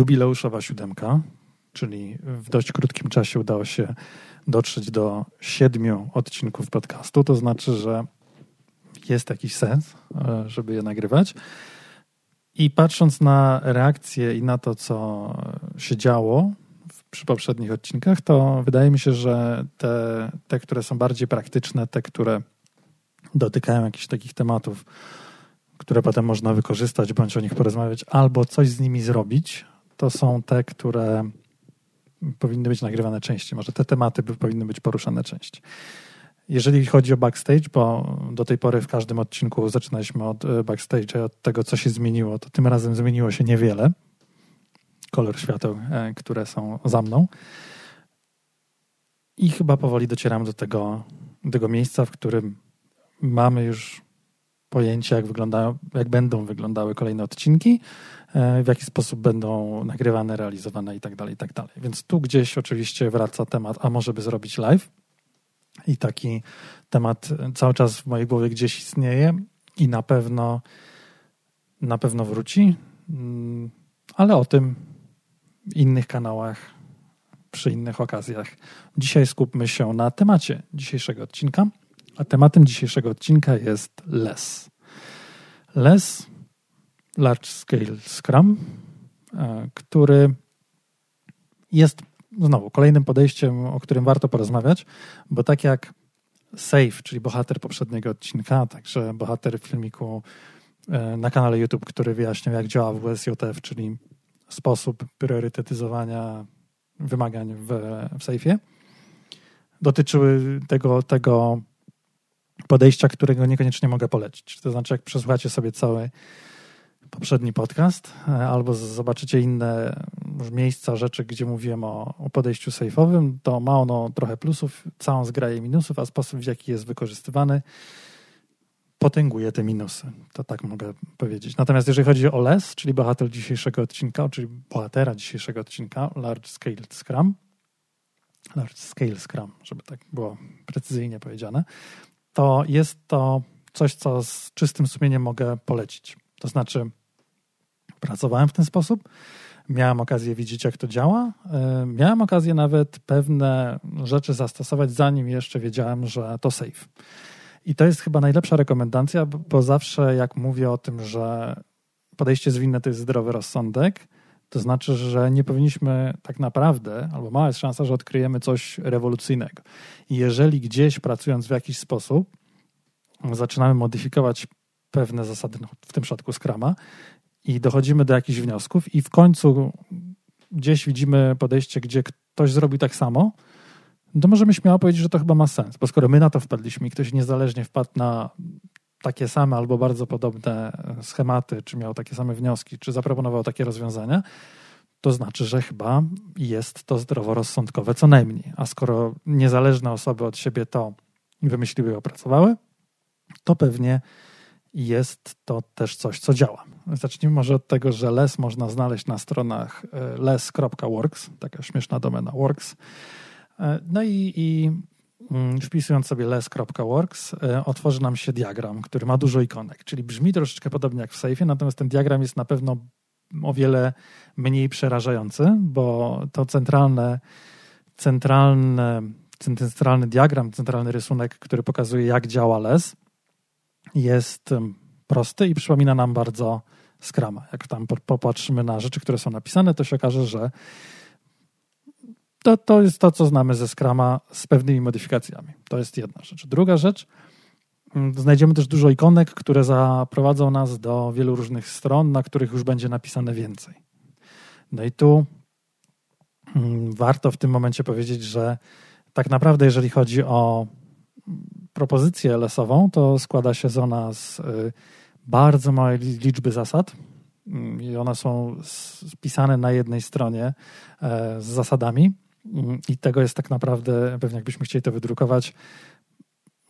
jubileuszowa siódemka, czyli w dość krótkim czasie udało się dotrzeć do siedmiu odcinków podcastu. To znaczy, że jest jakiś sens, e, żeby je nagrywać. I patrząc na reakcje i na to, co się działo przy poprzednich odcinkach, to wydaje mi się, że te, te, które są bardziej praktyczne, te, które dotykają jakichś takich tematów, które potem można wykorzystać bądź o nich porozmawiać, albo coś z nimi zrobić, to są te, które powinny być nagrywane częściej. Może te tematy powinny być poruszane częściej. Jeżeli chodzi o backstage, bo do tej pory w każdym odcinku zaczynaliśmy od e, backstage, od tego, co się zmieniło, to tym razem zmieniło się niewiele. Kolor świateł, e, które są za mną. I chyba powoli docieram do tego, tego miejsca, w którym mamy już pojęcie, jak, wyglądają, jak będą wyglądały kolejne odcinki, w jaki sposób będą nagrywane, realizowane i tak dalej, i tak dalej. Więc tu gdzieś oczywiście wraca temat, a może by zrobić live. I taki temat cały czas w mojej głowie gdzieś istnieje i na pewno na pewno wróci, mm, ale o tym innych kanałach, przy innych okazjach. Dzisiaj skupmy się na temacie dzisiejszego odcinka, a tematem dzisiejszego odcinka jest LES. LES, Large Scale Scrum, e, który jest znowu kolejnym podejściem, o którym warto porozmawiać, bo tak jak Safe, czyli bohater poprzedniego odcinka, także bohater filmiku e, na kanale YouTube, który wyjaśniał, jak działa WSJF, czyli sposób priorytetyzowania wymagań w, w Safe'ie, dotyczyły tego, tego podejścia, którego niekoniecznie mogę polecić. To znaczy, jak przesłuchacie sobie cały poprzedni podcast, e, albo zobaczycie inne miejsca, rzeczy, gdzie mówiłem o, o podejściu sejfowym, to ma ono trochę plusów, całą zgraję minusów, a sposób, w jaki jest wykorzystywany, potęguje te minusy. To tak mogę powiedzieć. Natomiast jeżeli chodzi o LES, czyli bohater dzisiejszego odcinka, czyli bohatera dzisiejszego odcinka, Large Scale Scrum, Large Scale Scrum, żeby tak było precyzyjnie powiedziane, to jest to coś, co z czystym sumieniem mogę polecić. To znaczy, pracowałem w ten sposób, miałem okazję widzieć, jak to działa. E, miałem okazję nawet pewne rzeczy zastosować, zanim jeszcze wiedziałem, że to safe. I to jest chyba najlepsza rekomendacja, bo zawsze jak mówię o tym, że podejście zwinne to jest zdrowy rozsądek, to znaczy, że nie powinniśmy tak naprawdę, albo mała jest szansa, że odkryjemy coś rewolucyjnego. I jeżeli gdzieś pracując w jakiś sposób zaczynamy modyfikować pewne zasady, no, w tym przypadku Scrama, i dochodzimy do jakichś wniosków, i w końcu gdzieś widzimy podejście, gdzie ktoś zrobił tak samo, to możemy śmiało powiedzieć, że to chyba ma sens, bo skoro my na to wpadliśmy i ktoś niezależnie wpadł na takie same albo bardzo podobne schematy, czy miał takie same wnioski, czy zaproponował takie rozwiązania, to znaczy, że chyba jest to zdroworozsądkowe co najmniej. A skoro niezależne osoby od siebie to wymyśliły i opracowały, to pewnie jest to też coś, co działa. Zacznijmy może od tego, że les można znaleźć na stronach e, les.works, taka śmieszna domena works. E, no i, i mm, wpisując sobie les.works e, otworzy nam się diagram, który ma dużo ikonek, czyli brzmi troszeczkę podobnie jak w Safe'ie, natomiast ten diagram jest na pewno o wiele mniej przerażający, bo to centralne, centralne, centralny diagram, centralny rysunek, który pokazuje jak działa les, jest prosty i przypomina nam bardzo Scrama. Jak tam popatrzymy na rzeczy, które są napisane, to się okaże, że to, to jest to, co znamy ze Scrama z pewnymi modyfikacjami. To jest jedna rzecz. Druga rzecz, znajdziemy też dużo ikonek, które zaprowadzą nas do wielu różnych stron, na których już będzie napisane więcej. No i tu warto w tym momencie powiedzieć, że tak naprawdę, jeżeli chodzi o propozycję lesową, to składa się z ona z y, bardzo małej liczby zasad mm, i one są spisane na jednej stronie e, z zasadami mm, i tego jest tak naprawdę, pewnie jakbyśmy chcieli to wydrukować,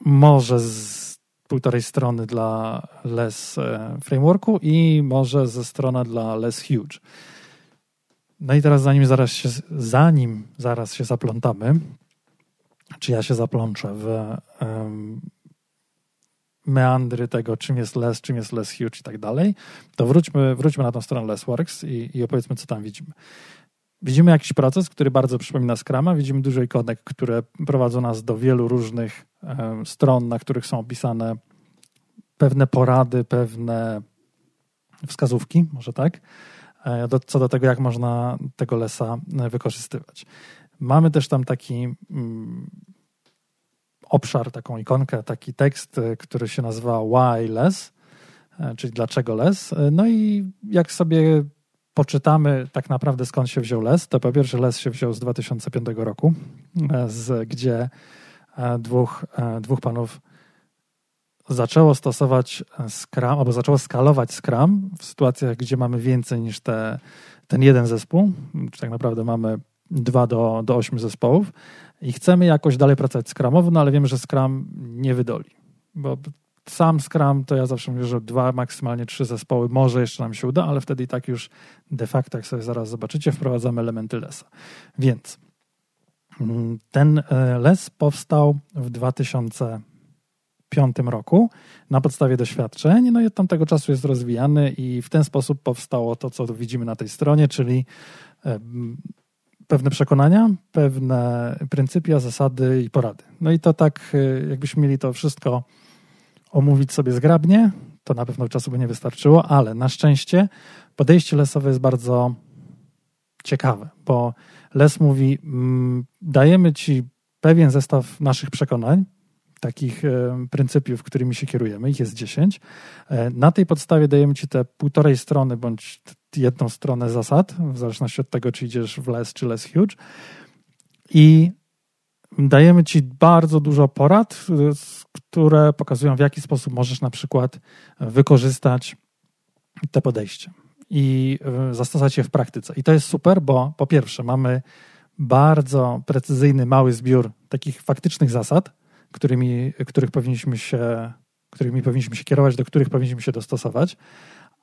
może z półtorej strony dla Less e, Frameworku i może ze strona dla Less Huge. No i teraz zanim zaraz się, zanim zaraz się zaplątamy, czy ja się zaplączę w, meandry tego, czym jest les, czym jest les huge i tak dalej, to wróćmy, wróćmy na tą stronę LessWorks i, i opowiedzmy, co tam widzimy. Widzimy jakiś proces, który bardzo przypomina Scrama, widzimy dużo ikonek, które prowadzą nas do wielu różnych e, stron, na których są opisane pewne porady, pewne wskazówki, może tak, e, do, co do tego, jak można tego lesa e, wykorzystywać. Mamy też tam taki mm, obszar, taką ikonkę, taki tekst, e, który się nazywa Why Less, czyli dlaczego les. No i jak sobie poczytamy tak naprawdę skąd się wziął les, to po pierwsze les się wziął z 2005 roku, z, gdzie dwóch, dwóch panów zaczęło stosować Scrum, albo zaczęło skalować Scrum w sytuacjach, gdzie mamy więcej niż te, ten jeden zespół, czy tak naprawdę mamy dwa do, do ośmiu zespołów i chcemy jakoś dalej pracować Scrumowo, no ale wiemy, że Scrum nie wydoli, bo sam Scrum to ja zawsze mówię, że dwa, maksymalnie trzy zespoły może jeszcze nam się uda, ale wtedy i tak już de facto, jak sobie zaraz zobaczycie, wprowadzamy elementy lesa. Więc mm, ten e, les powstał w 2000 2005 roku na podstawie doświadczeń. No i od tamtego czasu jest rozwijany i w ten sposób powstało to, co widzimy na tej stronie, czyli pewne przekonania, pewne pryncypia, zasady i porady. No i to tak, e, jakbyśmy mieli to wszystko omówić sobie zgrabnie, to na pewno czasu by nie wystarczyło, ale na szczęście podejście lesowe jest bardzo ciekawe, bo les mówi, dajemy ci pewien zestaw naszych przekonań, takich e, pryncypiów, którymi się kierujemy, ich jest 10. E, na tej podstawie dajemy Ci te półtorej strony bądź jedną stronę zasad, w zależności od tego, czy idziesz w less czy less huge. I dajemy Ci bardzo dużo porad, które pokazują, w jaki sposób możesz na przykład wykorzystać te podejście i e, zastosować je w praktyce. I to jest super, bo po pierwsze mamy bardzo precyzyjny, mały zbiór takich faktycznych zasad, którymi, których powinniśmy się, którymi powinniśmy się kierować, do których powinniśmy się dostosować.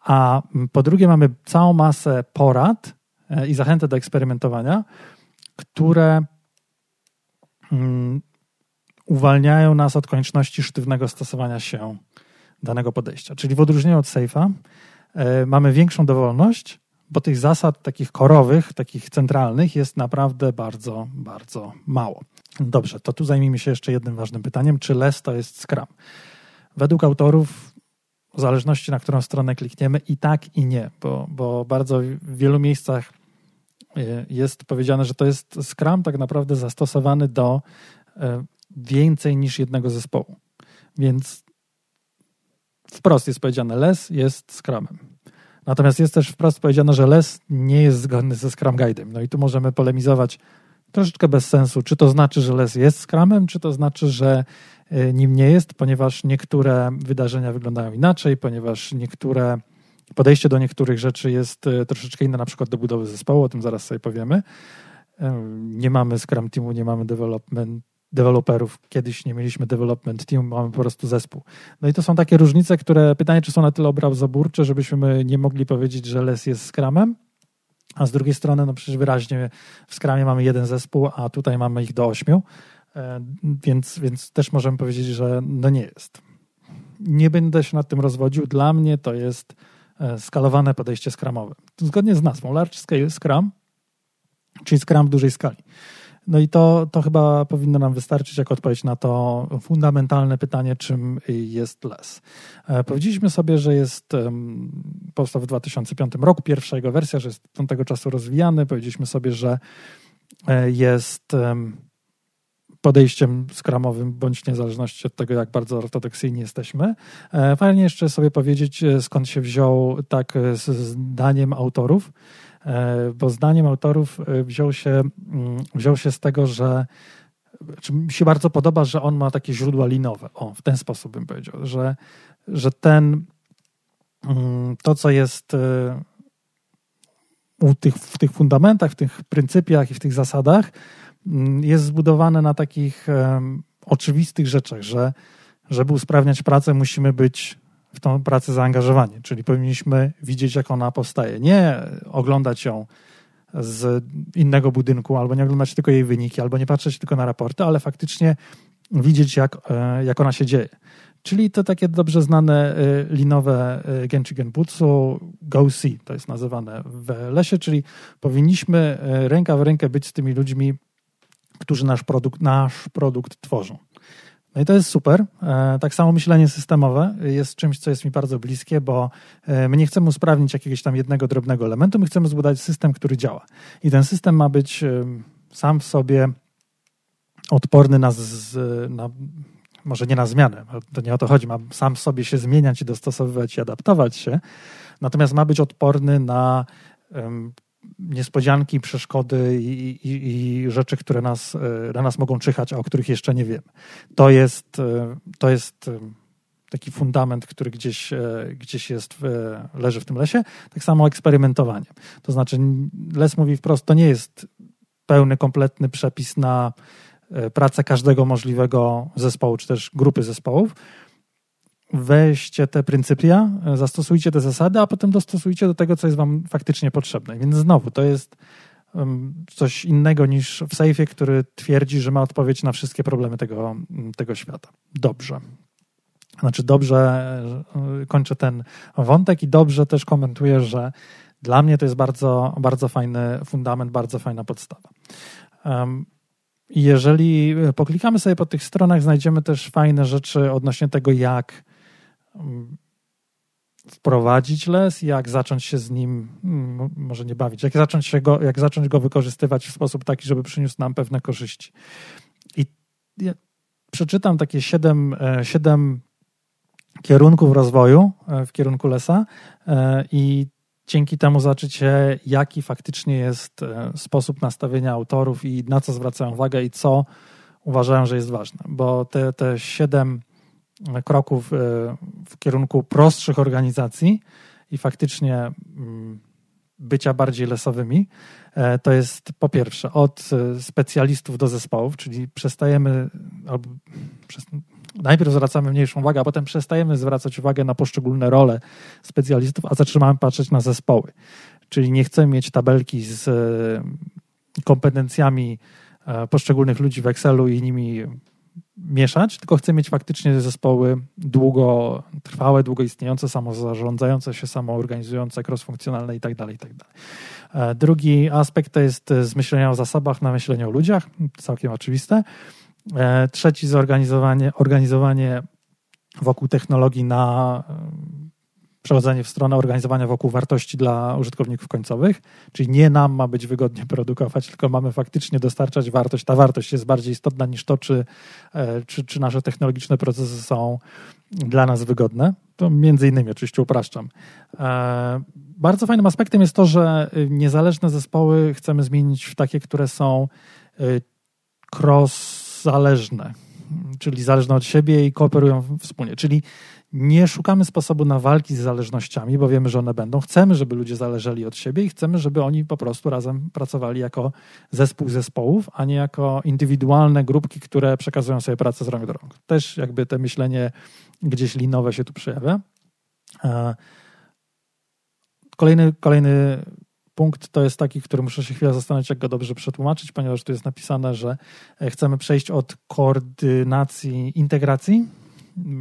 A po drugie, mamy całą masę porad e, i zachętę do eksperymentowania, które mm, uwalniają nas od konieczności sztywnego stosowania się danego podejścia. Czyli w odróżnieniu od Safe'a e, mamy większą dowolność, bo tych zasad takich korowych, takich centralnych jest naprawdę bardzo, bardzo mało. Dobrze, to tu zajmijmy się jeszcze jednym ważnym pytaniem. Czy LES to jest Scrum? Według autorów, w zależności na którą stronę klikniemy, i tak, i nie, bo, bo bardzo w wielu miejscach e, jest powiedziane, że to jest Scrum tak naprawdę zastosowany do e, więcej niż jednego zespołu. Więc wprost jest powiedziane, LES jest Scrumem. Natomiast jest też wprost powiedziane, że LES nie jest zgodny ze Scrum Guide'em. No i tu możemy polemizować troszeczkę bez sensu. Czy to znaczy, że les jest skramem, czy to znaczy, że e, nim nie jest, ponieważ niektóre wydarzenia wyglądają inaczej, ponieważ niektóre podejście do niektórych rzeczy jest e, troszeczkę inne, na przykład do budowy zespołu, o tym zaraz sobie powiemy. E, nie mamy Scrum Teamu, nie mamy development, deweloperów. Kiedyś nie mieliśmy development team, mamy po prostu zespół. No i to są takie różnice, które pytanie, czy są na tyle obrazoburcze, żebyśmy nie mogli powiedzieć, że les jest Scrumem, a z drugiej strony, no przecież wyraźnie w Scrumie mamy jeden zespół, a tutaj mamy ich do ośmiu, e, więc, więc też możemy powiedzieć, że no nie jest. Nie będę się nad tym rozwodził. Dla mnie to jest e, skalowane podejście scrumowe. Zgodnie z nazwą, Large Scale Scrum, czyli Scrum w dużej skali. No i to, to chyba powinno nam wystarczyć jako odpowiedź na to fundamentalne pytanie, czym jest les. E, powiedzieliśmy sobie, że jest powstał w 2005 roku, pierwsza jego wersja, że jest od tamtego czasu rozwijany. Powiedzieliśmy sobie, że e, jest podejściem skramowym, bądź niezależności od tego, jak bardzo ortodoksyjni jesteśmy. E, fajnie jeszcze sobie powiedzieć, skąd się wziął tak zdaniem autorów bo zdaniem autorów e, wziął się, mm, wziął się z tego, że czy mi się bardzo podoba, że on ma takie źródła linowe. O, w ten sposób bym powiedział, że, że ten, mm, to co jest e, u tych, w tych fundamentach, w tych pryncypiach i w tych zasadach, mm, jest zbudowane na takich oczywistych rzeczach, że żeby usprawniać pracę, musimy być w tą pracę zaangażowani, czyli powinniśmy widzieć, jak ona powstaje. Nie oglądać ją z innego budynku, albo nie oglądać tylko jej wyniki, albo nie patrzeć tylko na raporty, ale faktycznie widzieć, jak, jak ona się dzieje. Czyli to takie dobrze znane linowe Genchi Genbutsu Go-See, to jest nazywane w lesie, czyli powinniśmy ręka w rękę być z tymi ludźmi, którzy nasz produkt, nasz produkt tworzą. No i to jest super. E, tak samo myślenie systemowe jest czymś, co jest mi bardzo bliskie, bo e, my nie chcemy usprawnić jakiegoś tam jednego drobnego elementu, my chcemy zbudować system, który działa. I ten system ma być e, sam w sobie odporny na, na może nie na zmianę, to nie o to chodzi, ma sam sobie się zmieniać i dostosowywać i adaptować się, natomiast ma być odporny na niespodzianki, przeszkody i, i, i, rzeczy, które nas, e, na nas mogą czyhać, a o których jeszcze nie wiemy. To jest, e, to jest e, taki fundament, który gdzieś, gdzieś jest leży w tym lesie. Tak samo eksperymentowanie. To znaczy, les mówi wprost, to nie jest pełny, kompletny przepis na pracę każdego możliwego zespołu, czy też grupy zespołów, weźcie te pryncypia, zastosujcie te zasady, a potem dostosujcie do tego, co jest wam faktycznie potrzebne. Więc znowu, to jest coś innego niż w sejfie, który twierdzi, że ma odpowiedź na wszystkie problemy tego, tego świata. Dobrze. Znaczy, dobrze e, kończę ten wątek i dobrze też komentuję, że dla mnie to jest bardzo, bardzo fajny fundament, bardzo fajna podstawa. Jeżeli poklikamy sobie po tych stronach, znajdziemy też fajne rzeczy odnośnie tego, jak wprowadzić les, jak zacząć się z nim, mm, może nie bawić, jak zacząć, się go, jak zacząć go wykorzystywać w sposób taki, żeby przyniósł nam pewne korzyści. I ja przeczytam takie siedem, e, siedem kierunków rozwoju e, w kierunku lesa e, i dzięki temu zobaczycie, jaki faktycznie jest sposób nastawienia autorów i na co zwracają uwagę i co uważają, że jest ważne. Bo te, te siedem kroków e, w kierunku prostszych organizacji i faktycznie mm, bycia bardziej lesowymi, e, to jest po pierwsze od e, specjalistów do zespołów, czyli przestajemy, albo najpierw zwracamy mniejszą uwagę, a potem przestajemy zwracać uwagę na poszczególne role specjalistów, a zaczynamy patrzeć na zespoły. Czyli nie chcemy mieć tabelki z kompetencjami poszczególnych ludzi w Excelu i nimi mieszać, tylko chcę mieć faktycznie zespoły długotrwałe, długo istniejące, samozarządzające się, samoorganizujące, crossfunkcjonalne itd. Tak itd. Tak e, drugi aspekt to jest z myślenia o zasobach na myślenie o ludziach, całkiem oczywiste. E, trzeci zorganizowanie organizowanie wokół technologii na przechodzenie w stronę organizowania wokół wartości dla użytkowników końcowych, czyli nie nam ma być wygodnie produkować, tylko mamy faktycznie dostarczać wartość. Ta wartość jest bardziej istotna niż to, czy, e, czy, czy nasze technologiczne procesy są dla nas wygodne. To między innymi oczywiście upraszczam. E, bardzo fajnym aspektem jest to, że niezależne zespoły chcemy zmienić w takie, które są e, cross-zależne, czyli zależne od siebie i kooperują wspólnie. Czyli nie szukamy sposobu na walki z zależnościami, bo wiemy, że one będą. Chcemy, żeby ludzie zależeli od siebie i chcemy, żeby oni po prostu razem pracowali jako zespół zespołów, a nie jako indywidualne grupki, które przekazują sobie pracę z rąk do rąk. Też jakby to myślenie gdzieś linowe się tu przejawia. E, kolejny, kolejny punkt to jest taki, który muszę się chwilę zastanowić, jak go dobrze przetłumaczyć, ponieważ tu jest napisane, że chcemy przejść od koordynacji integracji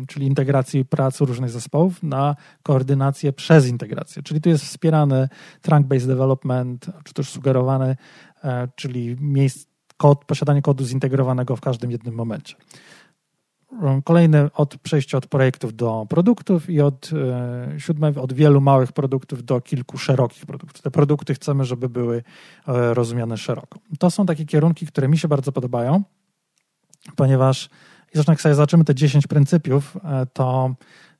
czyli integracji pracy różnych zespołów, na koordynację przez integrację. Czyli tu jest wspierany trunk-based development, czy też sugerowany, e, czyli miejsc, kod, posiadanie kodu zintegrowanego w każdym jednym momencie. Kolejny od przejścia od projektów do produktów i od e, siódme od wielu małych produktów do kilku szerokich produktów. Te produkty chcemy, żeby były e, rozumiane szeroko. To są takie kierunki, które mi się bardzo podobają, ponieważ zresztą jak sobie zobaczymy te 10 pryncypiów, e, to,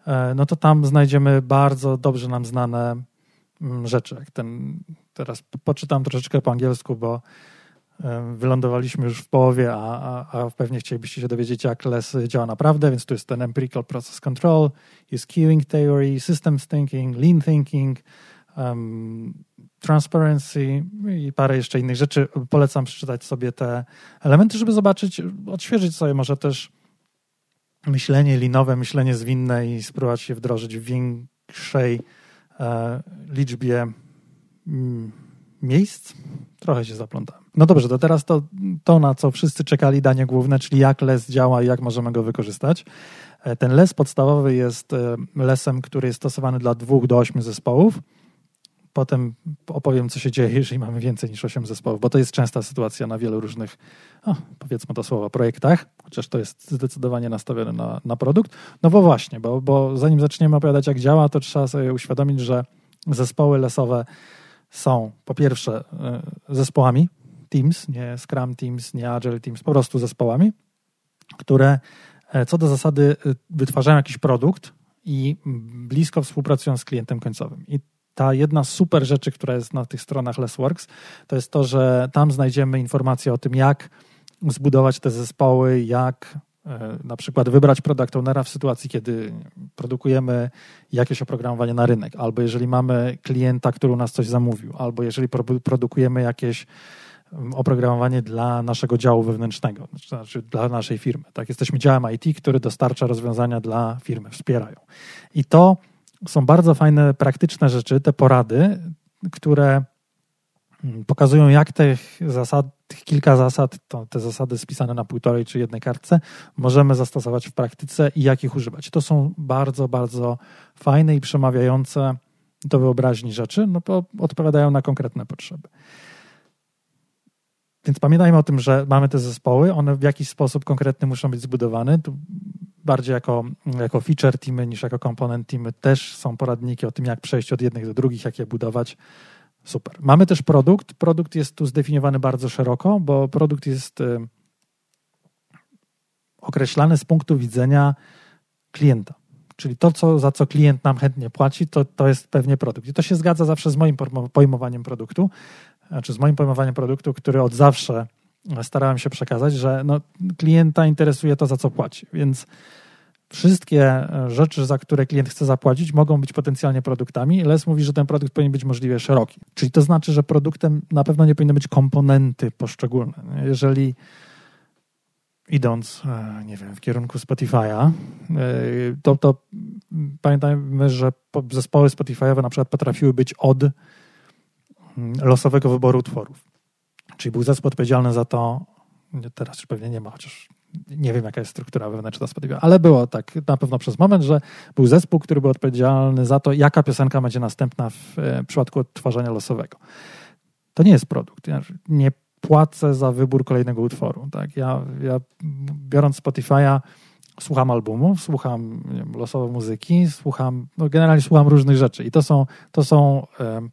e, no to tam znajdziemy bardzo dobrze nam znane mm, rzeczy. Jak ten, teraz poczytam troszeczkę po angielsku, bo e, wylądowaliśmy już w połowie, a, a, a pewnie chcielibyście się dowiedzieć, jak LES działa naprawdę, więc tu jest ten empirical process control, jest queuing theory, systems thinking, lean thinking, um, transparency i parę jeszcze innych rzeczy. Polecam przeczytać sobie te elementy, żeby zobaczyć, odświeżyć sobie może też myślenie linowe, myślenie zwinne i spróbować się wdrożyć w większej e, liczbie mm, miejsc. trochę się zaplątałem. No dobrze, to teraz to, to, na co wszyscy czekali, danie główne, czyli jak les działa i jak możemy go wykorzystać. E, ten les podstawowy jest e, lesem, który jest stosowany dla dwóch do ośmiu zespołów. Potem opowiem, co się dzieje, jeżeli mamy więcej niż 8 zespołów, bo to jest częsta sytuacja na wielu różnych, powiedzmy to słowo, projektach, chociaż to jest zdecydowanie nastawione na, na produkt. No bo właśnie, bo, bo zanim zaczniemy opowiadać, jak działa, to trzeba sobie uświadomić, że zespoły lesowe są po pierwsze e, zespołami Teams, nie Scrum Teams, nie Agile Teams, po prostu zespołami, które e, co do zasady e, wytwarzają jakiś produkt i blisko współpracują z klientem końcowym. I ta jedna super rzeczy, która jest na tych stronach Lessworks, to jest to, że tam znajdziemy informacje o tym, jak zbudować te zespoły, jak e, na przykład wybrać product ownera w sytuacji, kiedy produkujemy jakieś oprogramowanie na rynek, albo jeżeli mamy klienta, który u nas coś zamówił, albo jeżeli produkujemy jakieś oprogramowanie dla naszego działu wewnętrznego, znaczy dla naszej firmy. Tak, jesteśmy działem IT, który dostarcza rozwiązania dla firmy, wspierają. I to są bardzo fajne, praktyczne rzeczy, te porady, które mm, pokazują, jak tych zasad, tych kilka zasad, to te zasady spisane na półtorej czy jednej kartce, możemy zastosować w praktyce i jak ich używać. To są bardzo, bardzo fajne i przemawiające do wyobraźni rzeczy, no bo odpowiadają na konkretne potrzeby. Więc pamiętajmy o tym, że mamy te zespoły, one w jakiś sposób konkretny muszą być zbudowane. Tu bardziej jako, jako feature teamy niż jako komponent teamy też są poradniki o tym, jak przejść od jednych do drugich, jak je budować. Super. Mamy też produkt. Produkt jest tu zdefiniowany bardzo szeroko, bo produkt jest y, określany z punktu widzenia klienta. Czyli to, co, za co klient nam chętnie płaci, to, to jest pewnie produkt. I to się zgadza zawsze z moim pojmowaniem produktu, znaczy z moim pojmowaniem produktu, który od zawsze starałem się przekazać, że no, klienta interesuje to, za co płaci. Więc wszystkie rzeczy, za które klient chce zapłacić, mogą być potencjalnie produktami. Les mówi, że ten produkt powinien być możliwie szeroki. Czyli to znaczy, że produktem na pewno nie powinny być komponenty poszczególne. Jeżeli idąc, e, nie wiem, w kierunku Spotify'a, e, to, to pamiętajmy, że zespoły Spotify'owe na przykład potrafiły być od losowego wyboru utworów. Czyli był zespół odpowiedzialny za to, teraz już pewnie nie ma, chociaż nie wiem jaka jest struktura wewnętrzna Spotify, ale było tak na pewno przez moment, że był zespół, który był odpowiedzialny za to, jaka piosenka będzie następna w e, przypadku odtwarzania losowego. To nie jest produkt. Ja nie płacę za wybór kolejnego utworu. Tak? Ja, ja biorąc Spotify'a słucham albumów, słucham wiem, losowo muzyki, słucham, no generalnie słucham różnych rzeczy i to są, to są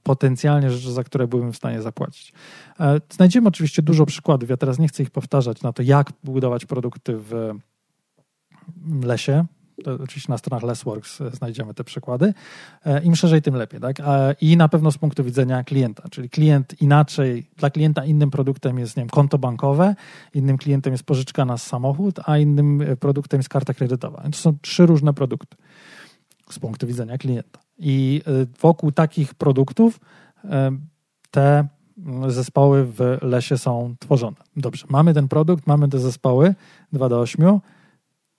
potencjalnie rzeczy, za które byłem w stanie zapłacić. E, znajdziemy oczywiście dużo przykładów, ja teraz nie chcę ich powtarzać na to, jak budować produkty w lesie, oczywiście na stronach Lessworks e, znajdziemy te przykłady. E, Im szerzej, tym lepiej. Tak? I na pewno z punktu widzenia klienta, czyli klient inaczej, dla klienta innym produktem jest nie wiem, konto bankowe, innym klientem jest pożyczka na samochód, a innym e, produktem jest karta kredytowa. To są trzy różne produkty z punktu widzenia klienta. I wokół takich produktów te zespoły w lesie są tworzone. Dobrze, mamy ten produkt, mamy te zespoły 2 do 8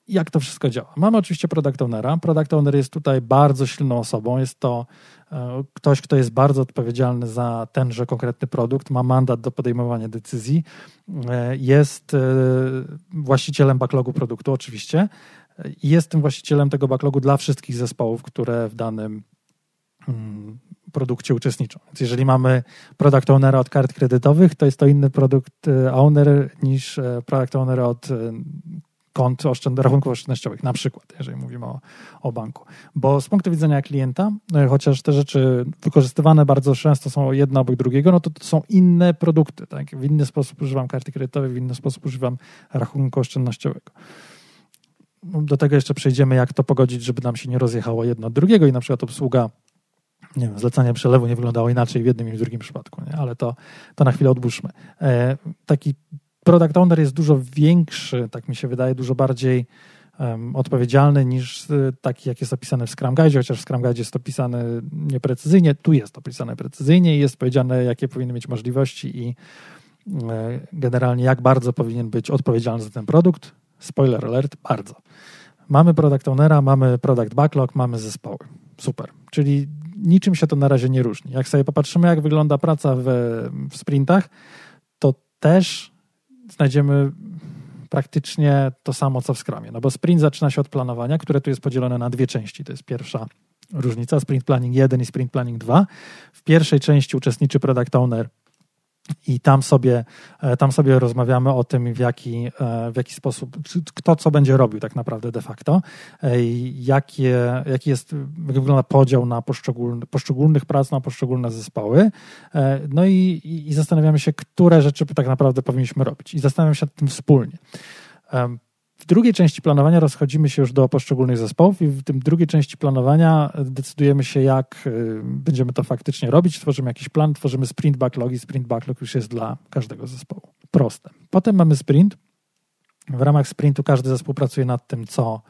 jak to wszystko działa. Mamy oczywiście product ownera. Product owner jest tutaj bardzo silną osobą. Jest to e, ktoś, kto jest bardzo odpowiedzialny za tenże konkretny produkt, ma mandat do podejmowania decyzji, e, jest e, właścicielem backlogu produktu oczywiście i jest tym właścicielem tego backlogu dla wszystkich zespołów, które w danym mm, produkcie uczestniczą. Więc jeżeli mamy product ownera od kart kredytowych, to jest to inny produkt owner niż product owner od kont oszczęd, rachunków oszczędnościowych, na przykład, jeżeli mówimy o, o banku. Bo z punktu widzenia klienta, e, chociaż te rzeczy wykorzystywane bardzo często są jedno obok drugiego, no to, to są inne produkty. Tak? W inny sposób używam karty kredytowej, w inny sposób używam rachunku oszczędnościowego. Do tego jeszcze przejdziemy, jak to pogodzić, żeby nam się nie rozjechało jedno od drugiego i na przykład obsługa nie wiem, zlecanie przelewu nie wyglądało inaczej w jednym i w drugim przypadku, nie? ale to, to na chwilę odłóżmy. E, taki product owner jest dużo większy, tak mi się wydaje, dużo bardziej um, odpowiedzialny niż y, taki, jak jest opisany w Scrum Guide, chociaż w Scrum Guide jest opisane nieprecyzyjnie, tu jest opisane precyzyjnie i jest powiedziane, jakie powinny mieć możliwości i e, generalnie jak bardzo powinien być odpowiedzialny za ten produkt. Spoiler alert, bardzo. Mamy product ownera, mamy product backlog, mamy zespoły. Super. Czyli niczym się to na razie nie różni. Jak sobie popatrzymy, jak wygląda praca w, w sprintach, to też znajdziemy praktycznie to samo, co w Scrumie. No bo sprint zaczyna się od planowania, które tu jest podzielone na dwie części. To jest pierwsza różnica, sprint planning 1 i sprint planning 2. W pierwszej części uczestniczy product owner i tam sobie, e, tam sobie rozmawiamy o tym, w jaki, e, w jaki sposób, kto co będzie robił tak naprawdę de facto, e, jakie, jaki jest, jak wygląda podział na poszczególny, poszczególnych prac, na poszczególne zespoły. No i, i zastanawiamy się, które rzeczy tak naprawdę powinniśmy robić. I zastanawiamy się nad tym wspólnie. W drugiej części planowania rozchodzimy się już do poszczególnych zespołów i w tym drugiej części planowania decydujemy się, jak y, będziemy to faktycznie robić. Tworzymy jakiś plan, tworzymy sprint backlog i sprint backlog już jest dla każdego zespołu. Proste. Potem mamy sprint. W ramach sprintu każdy zespół pracuje nad tym, co,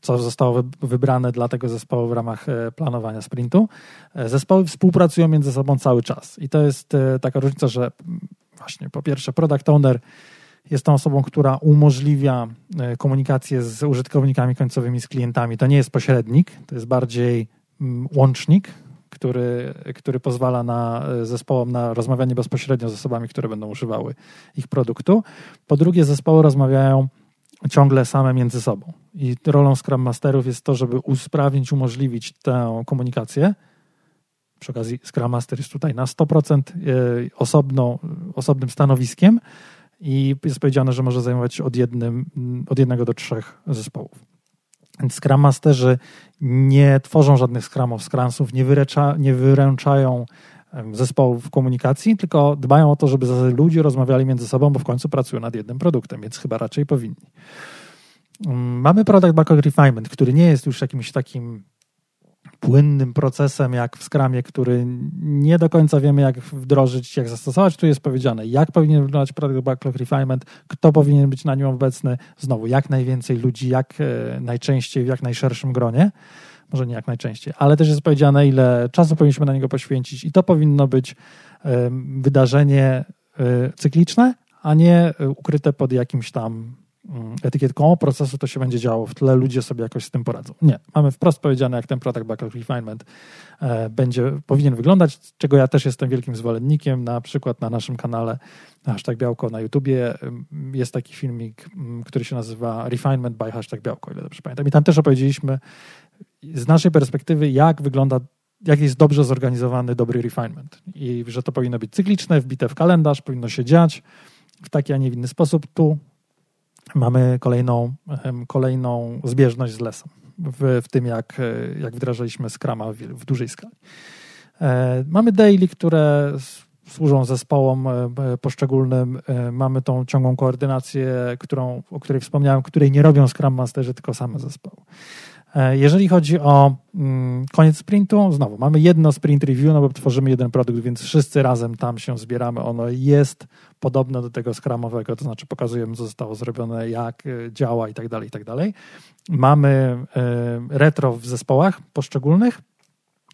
co zostało wybrane dla tego zespołu w ramach e, planowania sprintu. E, zespoły współpracują między sobą cały czas i to jest e, taka różnica, że właśnie po pierwsze product owner jest tą osobą, która umożliwia e, komunikację z użytkownikami końcowymi, z klientami. To nie jest pośrednik, to jest bardziej mm, łącznik, który, który pozwala na e, zespołom na rozmawianie bezpośrednio z osobami, które będą używały ich produktu. Po drugie, zespoły rozmawiają ciągle same między sobą. I rolą Scrum Masterów jest to, żeby usprawnić, umożliwić tę komunikację. Przy okazji Scrum Master jest tutaj na 100% e, osobną, osobnym stanowiskiem, i jest powiedziane, że może zajmować od, jednym, od jednego do trzech zespołów. Więc Scrum Masterzy nie tworzą żadnych Scrumów, Scrumsów, nie, wyręcza, nie wyręczają zespołów komunikacji, tylko dbają o to, żeby ludzie rozmawiali między sobą, bo w końcu pracują nad jednym produktem, więc chyba raczej powinni. Mamy product backlog refinement, który nie jest już jakimś takim płynnym procesem, jak w Scrumie, który nie do końca wiemy, jak wdrożyć, jak zastosować. Tu jest powiedziane, jak powinien wyglądać product backlog refinement, kto powinien być na nim obecny, znowu jak najwięcej ludzi, jak e, najczęściej, w jak najszerszym gronie. Może nie jak najczęściej, ale też jest powiedziane, ile czasu powinniśmy na niego poświęcić, i to powinno być wydarzenie e, cykliczne, a nie e, ukryte pod jakimś tam etykietką procesu to się będzie działo w tle, ludzie sobie jakoś z tym poradzą. Nie, mamy wprost powiedziane, jak ten product backlog refinement e, będzie, powinien wyglądać, czego ja też jestem wielkim zwolennikiem. Na przykład na naszym kanale hashtag białko na YouTubie jest taki filmik, który się nazywa Refinement by hashtag białko, ile dobrze pamiętam. I tam też opowiedzieliśmy z naszej perspektywy, jak wygląda jak jest dobrze zorganizowany dobry refinement i że to powinno być cykliczne, wbite w kalendarz, powinno się dziać w taki, a nie w inny sposób. Tu mamy kolejną, kolejną zbieżność z lesem w, w tym, jak, jak wdrażaliśmy Scrama w, w dużej skali. E, mamy daily, które służą zespołom e, poszczególnym. E, mamy tą ciągłą koordynację, którą, o której wspomniałem, której nie robią Scrum Masterzy, tylko same zespoły. E, jeżeli chodzi o mm, koniec sprintu, znowu mamy jedno sprint review, no bo tworzymy jeden produkt, więc wszyscy razem tam się zbieramy. Ono jest podobne do tego skramowego, to znaczy pokazujemy, co zostało zrobione, jak e, działa i tak dalej, i tak dalej. Mamy e, retro w zespołach poszczególnych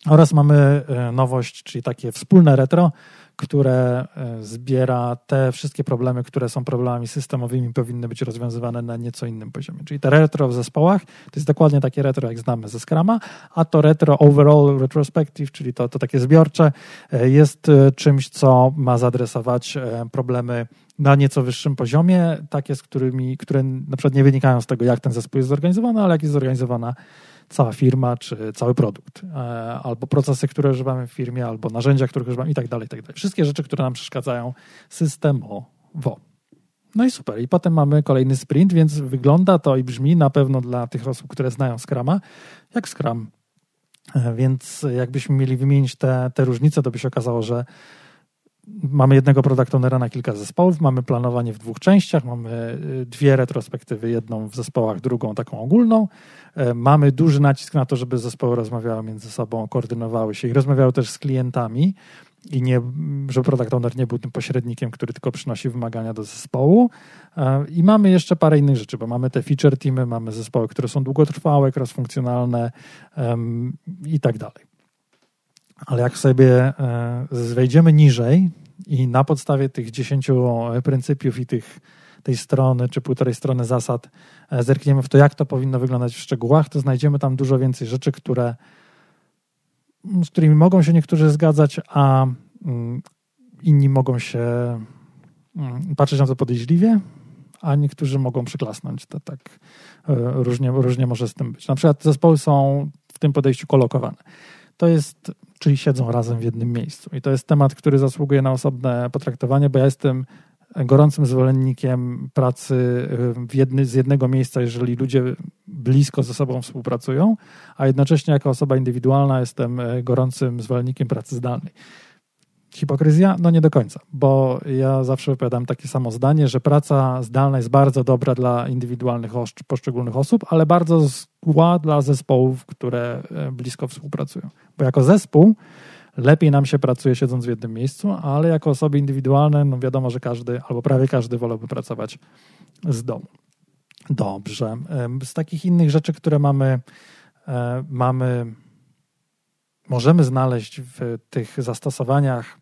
oraz mamy nowość, czyli takie wspólne retro, które e, zbiera te wszystkie problemy, które są problemami systemowymi, powinny być rozwiązywane na nieco innym poziomie. Czyli te retro w zespołach to jest dokładnie takie retro, jak znamy ze Scrama, a to retro overall retrospective, czyli to, to takie zbiorcze, e, jest e, czymś, co ma zadresować problemy na nieco wyższym poziomie, takie, z którymi, które na przykład nie wynikają z tego, jak ten zespół jest zorganizowany, ale jak jest zorganizowana cała firma, czy cały produkt, e, albo procesy, które używamy w firmie, albo narzędzia, których używamy i tak dalej, i tak dalej. Wszystkie rzeczy, które nam przeszkadzają systemowo. No i super. I potem mamy kolejny sprint, więc wygląda to i brzmi na pewno dla tych osób, które znają Scrama, jak Scrum. E, więc jakbyśmy mieli wymienić te, te różnice, to by się okazało, że mamy jednego product ownera na kilka zespołów, mamy planowanie w dwóch częściach, mamy y, dwie retrospektywy, jedną w zespołach, drugą taką ogólną. E, mamy duży nacisk na to, żeby zespoły rozmawiały między sobą, koordynowały się i rozmawiały też z klientami i nie, żeby product owner nie był tym pośrednikiem, który tylko przynosi wymagania do zespołu. E, I mamy jeszcze parę innych rzeczy, bo mamy te feature teamy, mamy zespoły, które są długotrwałe, cross-funkcjonalne um, i tak dalej. Ale jak sobie e, wejdziemy niżej i na podstawie tych dziesięciu pryncypiów i tych, tej strony, czy półtorej strony zasad e, zerkniemy w to, jak to powinno wyglądać w szczegółach, to znajdziemy tam dużo więcej rzeczy, które z którymi mogą się niektórzy zgadzać, a mm, inni mogą się mm, patrzeć na to podejrzliwie, a niektórzy mogą przyklasnąć. To tak e, różnie, różnie może z tym być. Na przykład zespoły są w tym podejściu kolokowane. To jest, czyli siedzą razem w jednym miejscu. I to jest temat, który zasługuje na osobne potraktowanie, bo ja jestem gorącym zwolennikiem pracy jedny, z jednego miejsca, jeżeli ludzie blisko ze sobą współpracują, a jednocześnie jako osoba indywidualna jestem e, gorącym zwolennikiem pracy zdalnej. Hipokryzja? No nie do końca, bo ja zawsze wypowiadam takie samo zdanie, że praca zdalna jest bardzo dobra dla indywidualnych poszczególnych osób, ale bardzo zła dla zespołów, które e, blisko współpracują. Bo jako zespół lepiej nam się pracuje siedząc w jednym miejscu, ale jako osoby indywidualne, no wiadomo, że każdy albo prawie każdy wolałby pracować z domu. Dobrze. Z takich innych rzeczy, które mamy, e, mamy możemy znaleźć w tych zastosowaniach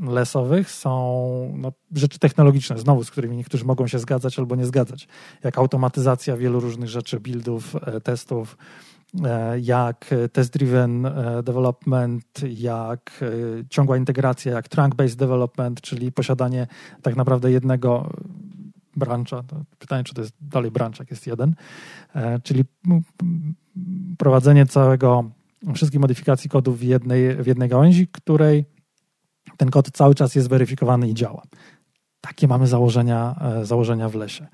lesowych są no, rzeczy technologiczne, znowu, z którymi niektórzy mogą się zgadzać albo nie zgadzać, jak automatyzacja wielu różnych rzeczy, buildów, e, testów, e, jak test-driven e, development, jak ciągła integracja, jak trunk-based development, czyli posiadanie tak naprawdę jednego brancha. Pytanie, czy to jest dalej branch, jak jest jeden, czyli prowadzenie całego, wszystkich modyfikacji kodu w jednej, w jednej gałęzi, której ten kod cały czas jest weryfikowany i działa. Takie mamy założenia, e, założenia w lesie.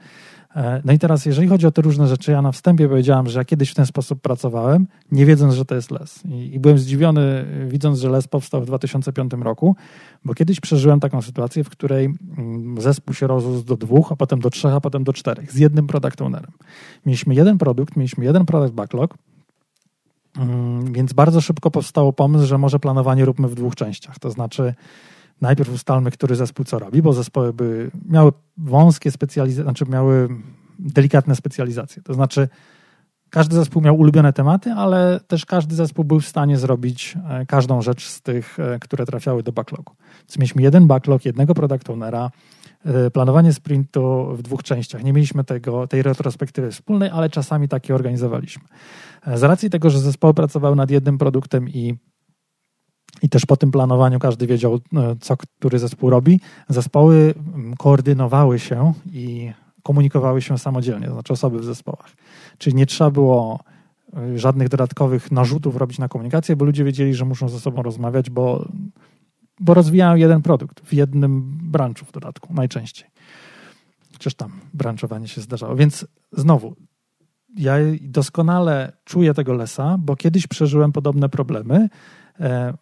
E, no i teraz, jeżeli chodzi o te różne rzeczy, ja na wstępie powiedziałam, że ja kiedyś w ten sposób pracowałem, nie wiedząc, że to jest les. I, i byłem zdziwiony, widząc, że les powstał w 2005 roku, bo kiedyś przeżyłem taką sytuację, w której mm, zespół się rozrósł do dwóch, a potem do trzech, a potem do czterech, z jednym product ownerem. Mieliśmy jeden produkt, mieliśmy jeden product backlog, więc bardzo szybko powstał pomysł, że może planowanie róbmy w dwóch częściach. To znaczy, najpierw ustalmy, który zespół co robi, bo zespoły by miały wąskie specjalizacje, znaczy miały delikatne specjalizacje. To znaczy, każdy zespół miał ulubione tematy, ale też każdy zespół był w stanie zrobić e, każdą rzecz z tych, e, które trafiały do backlogu. Więc mieliśmy jeden backlog, jednego product ownera, e, planowanie sprintu w dwóch częściach. Nie mieliśmy tego, tej retrospektywy wspólnej, ale czasami takie organizowaliśmy. Z racji tego, że zespoły pracowały nad jednym produktem i i też po tym planowaniu każdy wiedział, co który zespół robi. Zespoły koordynowały się i komunikowały się samodzielnie, to znaczy osoby w zespołach. Czyli nie trzeba było e, żadnych dodatkowych narzutów robić na komunikację, bo ludzie wiedzieli, że muszą ze sobą rozmawiać, bo, bo rozwijają jeden produkt w jednym branchu w dodatku, najczęściej. Chociaż tam branchowanie się zdarzało. Więc znowu, ja doskonale czuję tego lesa, bo kiedyś przeżyłem podobne problemy, e,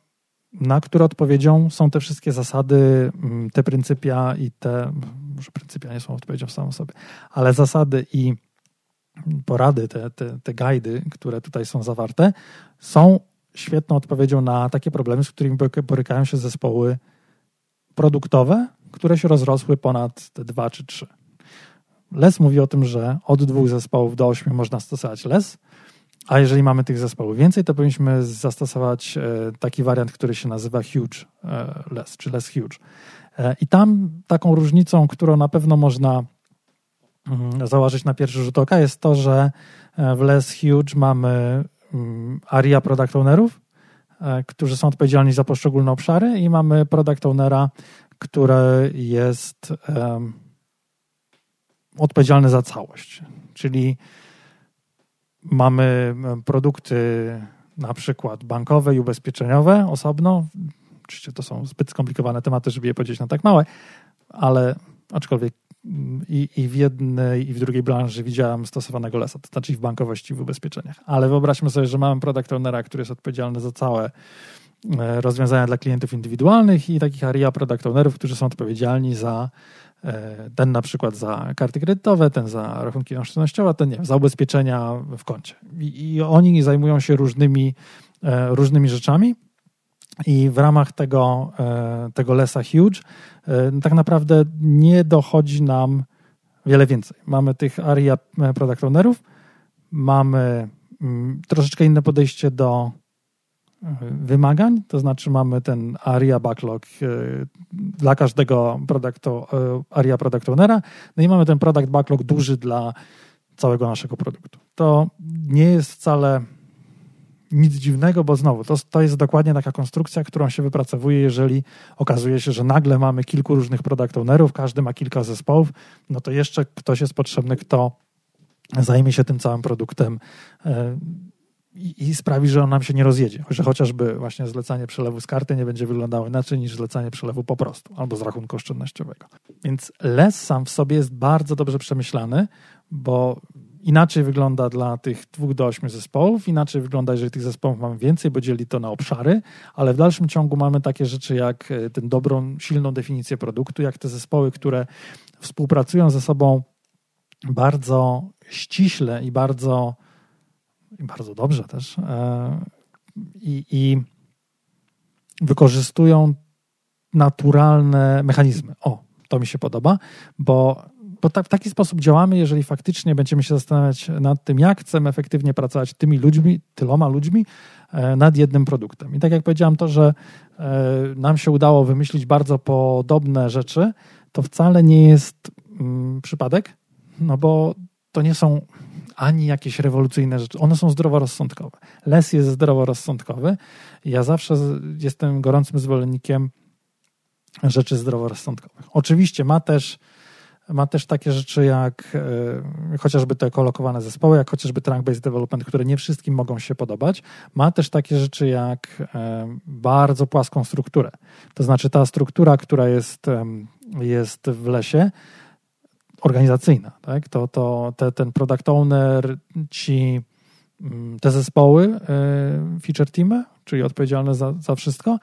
na które odpowiedzią są te wszystkie zasady, mm, te pryncypia i te, może pryncypia nie są odpowiedzią w samą sobie, ale zasady i porady, te, te, te guidy, które tutaj są zawarte, są świetną odpowiedzią na takie problemy, z którymi borykają się zespoły produktowe, które się rozrosły ponad te dwa czy trzy. Les mówi o tym, że od dwóch zespołów do ośmiu można stosować les, a jeżeli mamy tych zespołów więcej, to powinniśmy zastosować e, taki wariant, który się nazywa huge e, les, czy less huge. E, I tam taką różnicą, którą na pewno można mm, założyć na pierwszy rzut oka, jest to, że w less huge mamy mm, aria product ownerów, którzy są odpowiedzialni za poszczególne obszary i mamy product ownera, który jest odpowiedzialny za całość. Czyli mamy produkty na przykład bankowe i ubezpieczeniowe osobno. Oczywiście to są zbyt skomplikowane tematy, żeby je powiedzieć na tak małe, ale aczkolwiek i, i w jednej, i w drugiej branży widziałem stosowanego lesa, to znaczy w bankowości, i w ubezpieczeniach. Ale wyobraźmy sobie, że mamy product ownera, który jest odpowiedzialny za całe e, rozwiązania dla klientów indywidualnych i takich ARIA product ownerów, którzy są odpowiedzialni za E, ten na przykład za karty kredytowe, ten za rachunki oszczędnościowe, ten nie, za ubezpieczenia w koncie. I, I, oni zajmują się różnymi, e, różnymi rzeczami. I w ramach tego, e, tego lesa huge tak naprawdę nie dochodzi nam wiele więcej. Mamy tych ARIA product ownerów, mamy mm, troszeczkę inne podejście do wymagań, to znaczy mamy ten ARIA backlog e, dla każdego produktu, e, ARIA product ownera, no i mamy ten product backlog duży dla całego naszego produktu. To nie jest wcale nic dziwnego, bo znowu to, to jest dokładnie taka konstrukcja, którą się wypracowuje, jeżeli okazuje się, że nagle mamy kilku różnych product ownerów, każdy ma kilka zespołów, no to jeszcze ktoś jest potrzebny, kto zajmie się tym całym produktem e, i, i, sprawi, że on nam się nie rozjedzie. Że chociażby właśnie zlecanie przelewu z karty nie będzie wyglądało inaczej niż zlecanie przelewu po prostu albo z rachunku oszczędnościowego. Więc les sam w sobie jest bardzo dobrze przemyślany, bo inaczej wygląda dla tych dwóch do ośmiu zespołów, inaczej wygląda, jeżeli tych zespołów mamy więcej, bo dzieli to na obszary, ale w dalszym ciągu mamy takie rzeczy jak e, tę dobrą, silną definicję produktu, jak te zespoły, które współpracują ze sobą bardzo ściśle i bardzo, bardzo dobrze też e, i, i wykorzystują naturalne mechanizmy. O, to mi się podoba, bo bo w taki sposób działamy, jeżeli faktycznie będziemy się zastanawiać nad tym, jak chcemy efektywnie pracować tymi ludźmi, tyloma ludźmi e, nad jednym produktem. I tak jak powiedziałem, to, że e, nam się udało wymyślić bardzo podobne rzeczy, to wcale nie jest mm, przypadek, no bo to nie są ani jakieś rewolucyjne rzeczy. One są zdroworozsądkowe. Les jest zdroworozsądkowy. Ja zawsze jestem gorącym zwolennikiem rzeczy zdroworozsądkowych. Oczywiście ma też ma też takie rzeczy jak e, chociażby te kolokowane zespoły, jak chociażby trunk-based development, które nie wszystkim mogą się podobać. Ma też takie rzeczy jak e, bardzo płaską strukturę. To znaczy ta struktura, która jest, jest w lesie, organizacyjna, tak? to, to te, ten product owner, ci, mm, te zespoły, e, feature teamy, czyli odpowiedzialne za, za wszystko,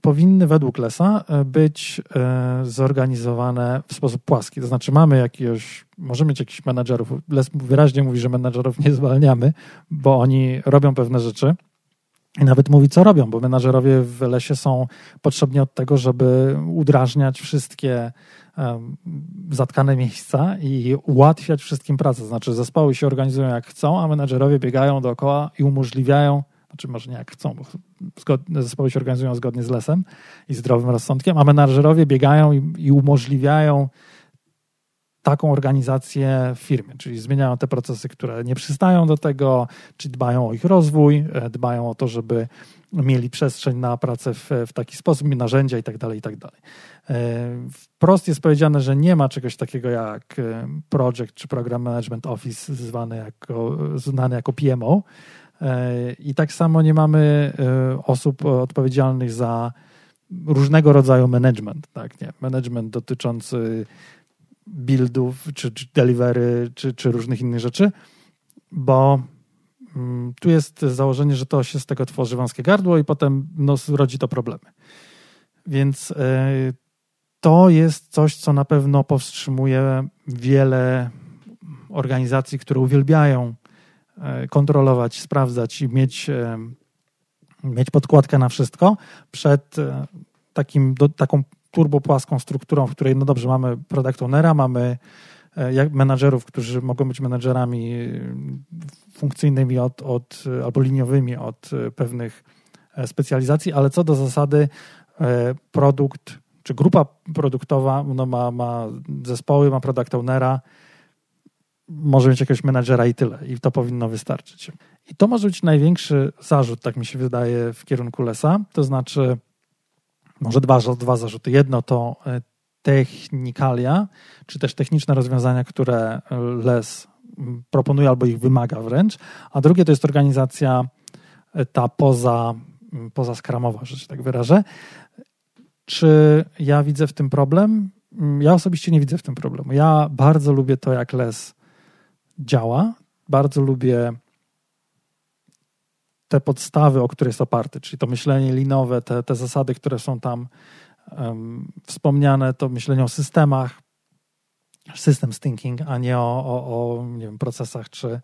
powinny według Lesa e, być e, zorganizowane w sposób płaski. To znaczy mamy jakiegoś, możemy mieć jakichś menadżerów. Les wyraźnie mówi, że menadżerów nie zwalniamy, bo oni robią pewne rzeczy. I nawet mówi, co robią, bo menadżerowie w lesie są potrzebni od tego, żeby udrażniać wszystkie zatkane miejsca i ułatwiać wszystkim pracę. Znaczy, zespoły się organizują jak chcą, a menadżerowie biegają dookoła i umożliwiają znaczy może nie jak chcą, bo zgodne, zespoły się organizują zgodnie z lesem i zdrowym rozsądkiem, a menadżerowie biegają i, i umożliwiają taką organizację w firmie, czyli zmieniają te procesy, które nie przystają do tego, czy dbają o ich rozwój, e, dbają o to, żeby mieli przestrzeń na pracę w, w taki sposób, narzędzia i tak dalej, i tak. E, wprost jest powiedziane, że nie ma czegoś takiego jak e, Project czy Program Management Office zwany jako, znany jako PMO, I tak samo nie mamy osób odpowiedzialnych za różnego rodzaju management, tak, nie? Management dotyczący buildów, czy, czy delivery, czy, czy różnych innych rzeczy, bo mm, tu jest założenie, że to się z tego tworzy wąskie gardło i potem no, rodzi to problemy. Więc e, to jest coś, co na pewno powstrzymuje wiele organizacji, które uwielbiają E, kontrolować, sprawdzać i mieć, e, mieć podkładkę na wszystko przed takim, do, taką turbopłaską strukturą, w której, no dobrze, mamy product ownera, mamy jak menadżerów, którzy mogą być menadżerami funkcyjnymi od, od, albo liniowymi od pewnych specjalizacji, ale co do zasady produkt czy grupa produktowa no ma, ma zespoły, ma product ownera, może mieć jakiegoś menadżera i tyle. I to powinno wystarczyć. I to może być największy zarzut, tak mi się wydaje, w kierunku Lesa. To znaczy, może dwa, dwa zarzuty. Jedno to e, technikalia, czy też techniczne rozwiązania, które Les proponuje albo ich wymaga wręcz, a drugie to jest organizacja e, ta poza, poza skramowa, że się tak wyrażę. Czy ja widzę w tym problem? Ja osobiście nie widzę w tym problemu. Ja bardzo lubię to, jak Les działa. Bardzo lubię te podstawy, o które jest oparty, czyli to myślenie linowe, te, te zasady, które są tam um, wspomniane, to myślenie o systemach, systems thinking, a nie o, o, o nie wiem, procesach czy,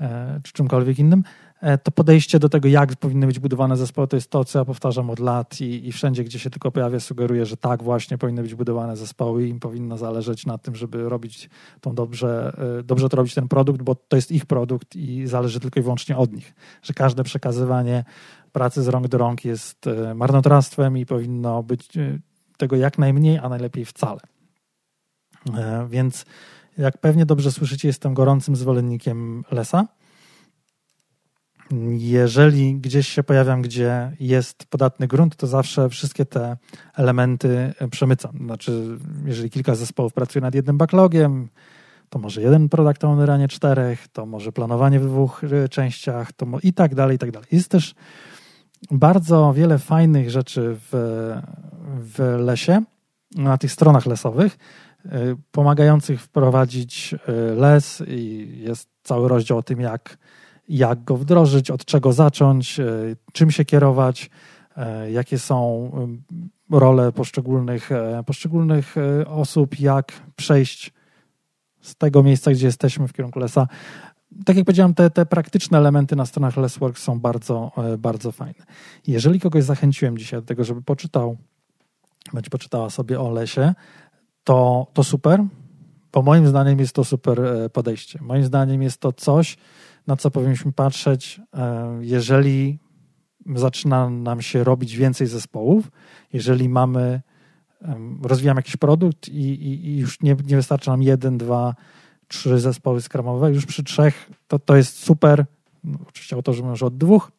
e, czy czymkolwiek innym. E, to podejście do tego, jak powinny być budowane zespoły, to jest to, co ja powtarzam od lat i, i wszędzie, gdzie się tylko pojawia, sugeruję, że tak właśnie powinny być budowane zespoły i im powinno zależeć na tym, żeby robić tą dobrze, e, dobrze to robić ten produkt, bo to jest ich produkt i zależy tylko i wyłącznie od nich. Że każde przekazywanie pracy z rąk do rąk jest e, marnotrawstwem i powinno być tego jak najmniej, a najlepiej wcale. Więc jak pewnie dobrze słyszycie, jestem gorącym zwolennikiem Lesa jeżeli gdzieś się pojawiam, gdzie jest podatny grunt, to zawsze wszystkie te elementy przemycam. Znaczy, jeżeli kilka zespołów pracuje nad jednym backlogiem, to może jeden product owner, a nie czterech, to może planowanie w dwóch y, częściach, to i tak dalej, i tak dalej. Jest też bardzo wiele fajnych rzeczy w, w lesie, na tych stronach lesowych, y, pomagających wprowadzić les i jest cały rozdział o tym, jak, jak go wdrożyć, od czego zacząć, czym się kierować, jakie są role poszczególnych, poszczególnych osób, jak przejść z tego miejsca, gdzie jesteśmy w kierunku lesa. Tak jak powiedziałem, te, te praktyczne elementy na stronach Lessworks są bardzo, e, bardzo fajne. Jeżeli kogoś zachęciłem dzisiaj do tego, żeby poczytał, bądź poczytała sobie o lesie, to, to super, bo moim zdaniem jest to super e, podejście. Moim zdaniem jest to coś, na co powinniśmy patrzeć, e, jeżeli zaczyna nam się robić więcej zespołów, jeżeli mamy rozwijamy jakiś produkt i, i, i, już nie, nie wystarcza nam jeden, dwa, trzy zespoły skramowe. Już przy trzech to, to jest super. No, oczywiście autorzy mówią, że od dwóch.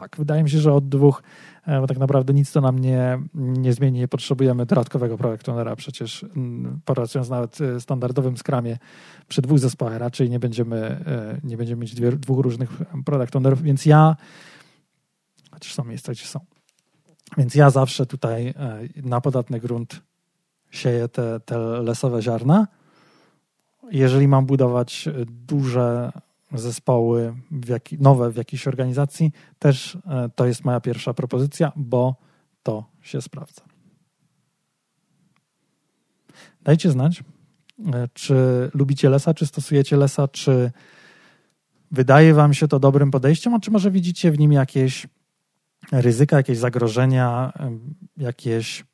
Tak, wydaje mi się, że od dwóch, e, bo tak naprawdę nic to nam nie, nie zmieni. Nie potrzebujemy dodatkowego projektu ownera. Przecież pracując nawet w e, standardowym skramie przy dwóch zespołach raczej nie będziemy, e, nie będziemy mieć dwie, dwóch różnych product ownerów, więc ja chociaż są miejsca, gdzie są więc ja zawsze tutaj na podatny grunt sieję te, te lesowe ziarna. Jeżeli mam budować duże zespoły w jaki, nowe w jakiejś organizacji, też e, to jest moja pierwsza propozycja, bo to się sprawdza. Dajcie znać, e, czy lubicie lesa, czy stosujecie lesa, czy wydaje wam się to dobrym podejściem, a czy może widzicie w nim jakieś ryzyka, jakieś zagrożenia, jakieś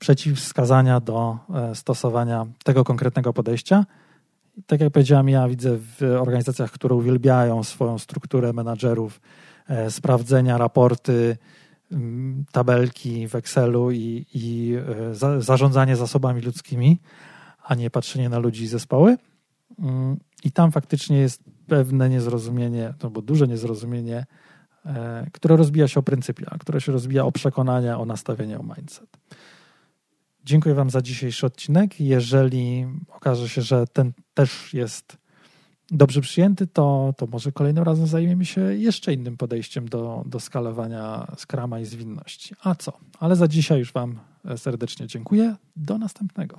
przeciwwskazania do e, stosowania tego konkretnego podejścia. Tak jak powiedziałem, ja widzę w organizacjach, które uwielbiają swoją strukturę menadżerów, e, sprawdzenia, raporty, tabelki w Excelu i, i e, zarządzanie zasobami ludzkimi, a nie patrzenie na ludzi i zespoły. Mm, I tam faktycznie jest pewne niezrozumienie, no bo duże niezrozumienie E, które rozbija się o pryncypia, które się rozbija o przekonania, o nastawienie, o mindset. Dziękuję Wam za dzisiejszy odcinek. Jeżeli okaże się, że ten też jest dobrze przyjęty, to, to może kolejnym razem zajmiemy się jeszcze innym podejściem do, do skalowania skrama i zwinności. A co? Ale za dzisiaj już Wam serdecznie dziękuję. Do następnego.